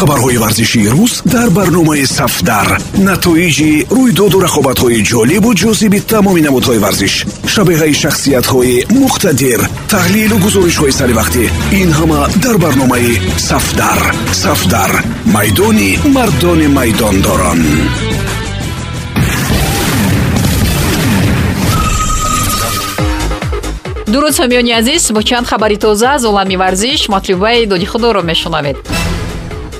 хабарҳои варзишии рӯз дар барномаи сафдар. Натоиҷи рӯйдоду рақобатҳои ҷолибу ҷозиби тамоми намудҳои варзиш шабеҳаи шахсиятҳои муқтадир таҳлилу гузоришҳои саривақтӣ ин ҳама дар барномаи сафдар. Сафдар майдони мардони майдондорон. Дуруд сомиёни азиз бо чанд хабари тоза аз олами варзиш матлубаи доди худоро мешунавед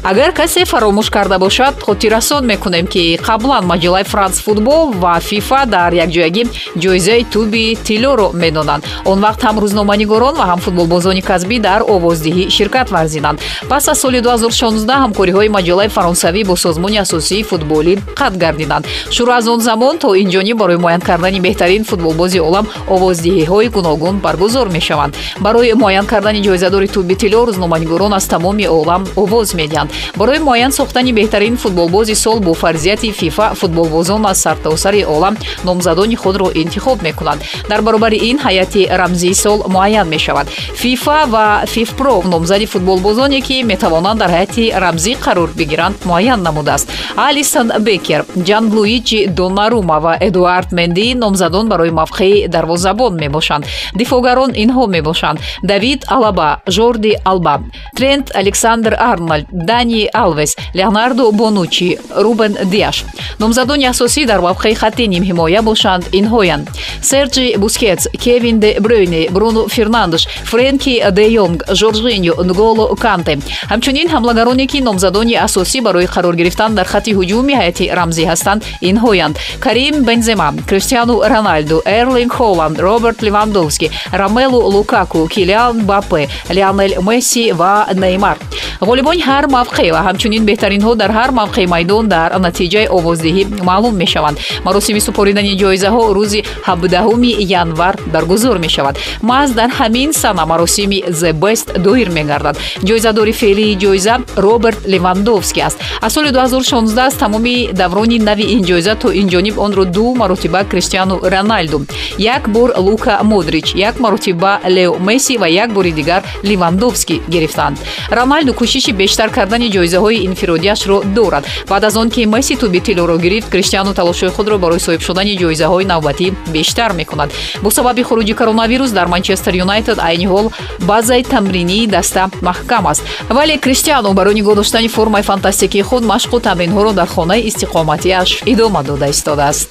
агар касе фаромӯш карда бошад хотиррасон мекунем ки қаблан маҷалаи франс футбол ва фифа дар якҷоягӣ ҷоизаи туби тиллоро медоданд он вақт ҳам рӯзноманигорон ва ҳам футболбозони касбӣ дар овоздиҳӣ ширкат варзиданд пас аз соли 2016 ҳамкориҳои маҷалаи фаронсавӣ бо созмони асосии футболӣ қатъ гардиданд шурӯъ аз он замон то инҷониб барои муайян кардани беҳтарин футболбози олам овоздиҳиҳои гуногун баргузор мешаванд. Барои муайян кардани ҷоизадори туби тилло рӯзноманигорон аз тамоми олам овоз медиҳанд барои муайян сохтани беҳтарин футболбози сол бо фарзияти фифа футболбозон аз сартосари олам номзадони худро интихоб мекунанд дар баробари ин ҳайати рамзии сол муайян мешавад. Фифа ва фифпро номзади футболбозоне ки метавонанд дар ҳайати рамзӣ қарор бигиранд муайян намудааст. Алисон бекер ҷан луиҷи донарума ва эдуард менди номзадон барои мавқеи дарвозабон мебошанд. Дифоъгарон инҳо мебошанд. Давид алаба жорди алба трент александр арнольд дани алвес леонардо бонучи рубен диаш. Номзадони асосӣ дар мавқеи хатти нимҳимоя бошанд инҳоянд. Серҷи бускетс кевин де брюйни бруно фернандеш френки де йонг жоржиньо нголо канте. Ҳамчунин ҳамлагароне ки номзадони асосӣ барои қарор гирифтан дар хатти ҳуҷуми ҳайати рамзӣ ҳастанд инҳоянд. Карим бензема криштиану роналду эрлинг холланд роберт левандовски ромелу лукаку килиан бапе леонел месси ва неймар. Ғолибони ҳар мавқеъ ва ҳамчунин беҳтаринҳо дар ҳар мавқеъи майдон дар натиҷаи овоздиҳӣ маълум мешаванд. Маросими супоридани ҷоизаҳо рӯзи 17 январ баргузор мешавад. Маҳз дар ҳамин сана маросими the best доир мегардад. Ҷоизадори феълии ҷоиза роберт левандовский аст. Аз соли 2016 аз тамоми даврони нави ин ҷоиза то инҷониб онро ду маротиба криштиану роналду як бор лука модрич як маротиба лео месси ва як бори дигар левандовский гирифтанд. Роналду кӯшиши бештар кардани ҷоизаҳои инфиродиашро дорад. Баъд аз он ки месси туби тиллоро гирифт криштиану талошҳои худро барои соҳиб шудани ҷоизаҳои навбатӣ бештар мекунад. Бо сабаби хуруҷи коронавирус дар манчестер юнайтед айни ҳол базаи тамринии даста маҳкам аст. Вале криштиану барои нигоҳ доштани формаи фантастикии худ машқу тамринҳоро дар хонаи истиқоматиаш идома дода истодааст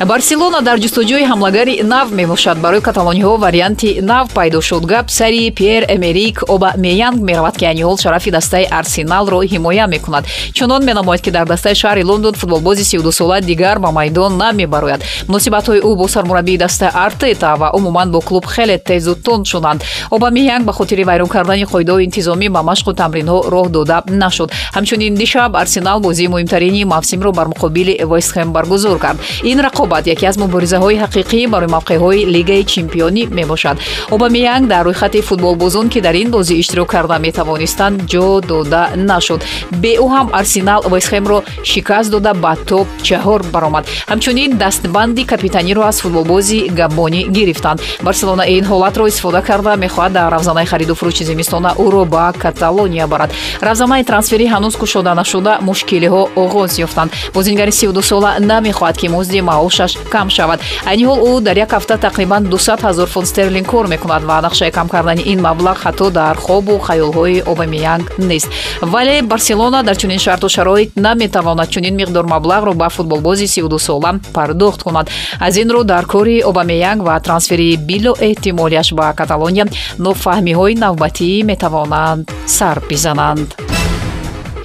барселона дар ҷустуҷӯи ҳамлагари нав мебошад барои каталониҳо варианти нав пайдо шуд. Гап сари пьер эмерик обамеянг меравад ки айни ҳол шарафи дастаи арсеналро ҳимоя мекунад. Чунон менамояд ки дар дастаи шаҳри лондон футболбози 32сола дигар ба майдон намебарояд. Муносибатҳои ӯ бо сармураббии даста артета ва умуман бо клуб хеле тезу тунд шуданд обамеянг ба хотири вайрон кардани қоидаҳои интизомӣ ба машқу тамринҳо роҳ дода нашуд. Ҳамчунин дишаб арсенал бозии муҳимтарини мавсимро бар муқобили вестхэм баргузор кард. Ин рақобат рақобат яке аз муборизаҳои ҳақиқӣ барои мавқеъҳои лигаи чемпионӣ мебошад. Обамеянг дар рӯйхати футболбозон ки дар ин бозӣ иштирок карда метавонистанд ҷо дода нашуд. Бе ӯ ҳам арсенал вестхемро шикаст дода ба топ чаҳор баромад. Ҳамчунин дастбанди капитаниро аз футболбози габонӣ гирифтанд. Барселона ин ҳолатро истифода карда мехоҳад дар равзанаи хариду фурӯши зимистона ӯро ба каталония барад. Равзанаи трансферӣ ҳанӯз кушода нашуда мушкилиҳо оғоз ёфтанд. Бозингари 32сола намехоҳад ки музди маоша маошаш кам шавад. Айни ҳол ӯ дар як ҳафта тақрибан 200 ҳазор фунт стерлинг кор мекунад ва нақшаи кам кардани ин маблағ ҳатто дар хобу хаёлҳои обамиянг нест. Вале барселона дар чунин шарту шароит наметавонад чунин миқдор маблағро ба футболбози 32сола пардохт кунад. Аз ин рӯ дар кори обамиянг ва трансфери билоэҳтимолияш ба каталония нофаҳмиҳои навбатӣ метавонанд сар бизананд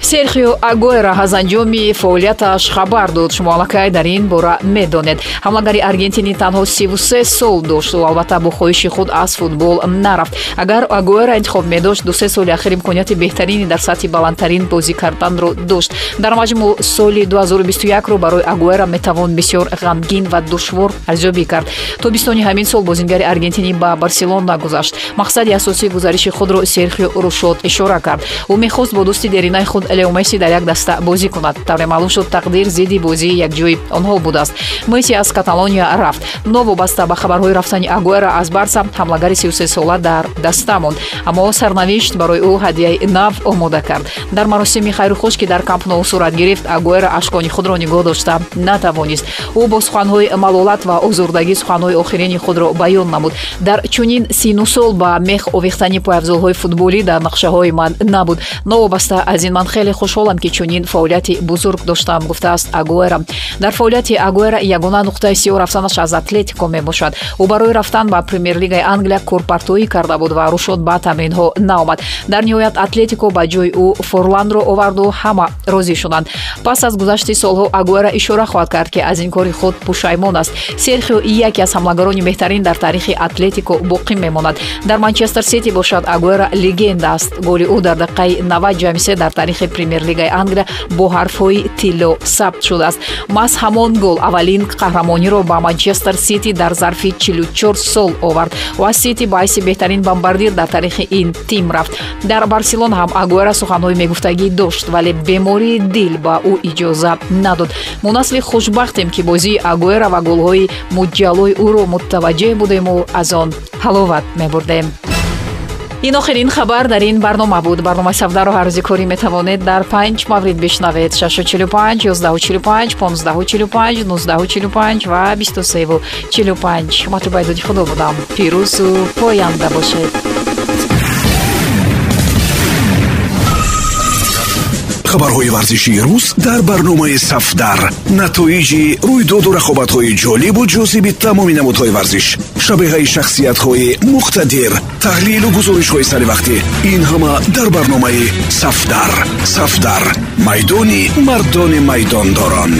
серхио агуэра аз анҷоми фаъолияташ хабар дод. Шумо аллакай дар ин бора медонед. Ҳамлагари аргентинӣ танҳо 33 сол дошт. Ӯ албатта бо хоҳиши худ аз футбол нарафт. Агар агуэра интихоб медошт ду се соли ахир имконияти беҳтарини дар сатҳи баландтарин бозӣ карданро дошт. Дар маҷмӯъ соли 2021ро барои агуэра метавон бисёр ғамгин ва душвор арзёбӣ кард. Тобистони ҳамин сол бозингари аргентинӣ ба барселона гузашт. Мақсади асосии гузариши худро серхио рушод ишора кард. Ӯ мехост бо дӯсти деринаи худ лео месси дар як даста бозӣ кунад. Тавре маълум шуд тақдир зидди бозии якҷои онҳо будааст. Месси аз каталония рафт. Новобаста ба хабарҳои рафтани агуэра аз барса ҳамлагари 33 сола дар даста монд. Аммо сарнавишт барои ӯ ҳадияи нав омода кард. Дар маросими хайрухуш ки дар кампноу сурат гирифт агуэра ашкони худро нигоҳ дошта натавонист. Ӯ бо суханҳои малолат ва озурдагӣ суханҳои охирини худро баён намуд. Дар чунин сину сол ба мех овехтани пойафзолҳои футболӣ дар нақшаҳои ман набуд. Новобаста аз ин ман хеле хушҳолам ки чунин фаъолияти бузург доштам гуфтааст агуэра. Дар фаъолияти агуэра ягона нуқтаи сиёҳ рафтанаш аз атлетико мебошад. Ӯ барои рафтан ба премер-лигаи англия курпартоӣ карда буд ва рушод ба тамринҳо наомад. Дар ниҳоят атлетико ба ҷои ӯ форландро оварду ҳама розӣ шуданд. Пас аз гузашти солҳо агуэра ишора хоҳад кард ки аз ин кори худ пушаймон аст. Серхио яке аз ҳамлагарони беҳтарин дар таърихи атлетико боқӣ мемонад. Дар манчестер сити бошад агуэра легенда аст. Голи ӯ дар дақиқаи 90 дар таърихи премер-лигаи англия бо ҳарфҳои тилло сабт шудааст маҳз ҳамон гол аввалин қаҳрамониро ба манчестер сити дар зарфи 44 сол овард ва сити баъси беҳтарин бомбардир дар таърихи ин тим рафт. Дар барселона ҳам агуэра суханҳои мегуфтагӣ дошт вале бемории дил ба ӯ иҷоза надод. Мо насли хушбахтем ки бозии агуэра ва голҳои муҷаллои ӯро мутаваҷҷеҳ будему аз он ҳаловат мебурдем ин охирин хабар дар ин барнома буд. Барномаи савдаро ҳаррӯзи корӣ метавонед дар панҷ маврид бишнавед. 645 145 1545 1945 ва 2345 матубайдоди худо будам. Пирӯзу поянда бошед. Хабарҳои варзишии рӯз дар барномаи сафдар. Натоиҷи рӯйдоду рақобатҳои ҷолибу ҷозиби тамоми намудҳои варзиш шабеҳаи шахсиятҳои муқтадир таҳлилу гузоришҳои саривақтӣ ин ҳама дар барномаи сафдар. Сафдар. Майдони мардони майдондорон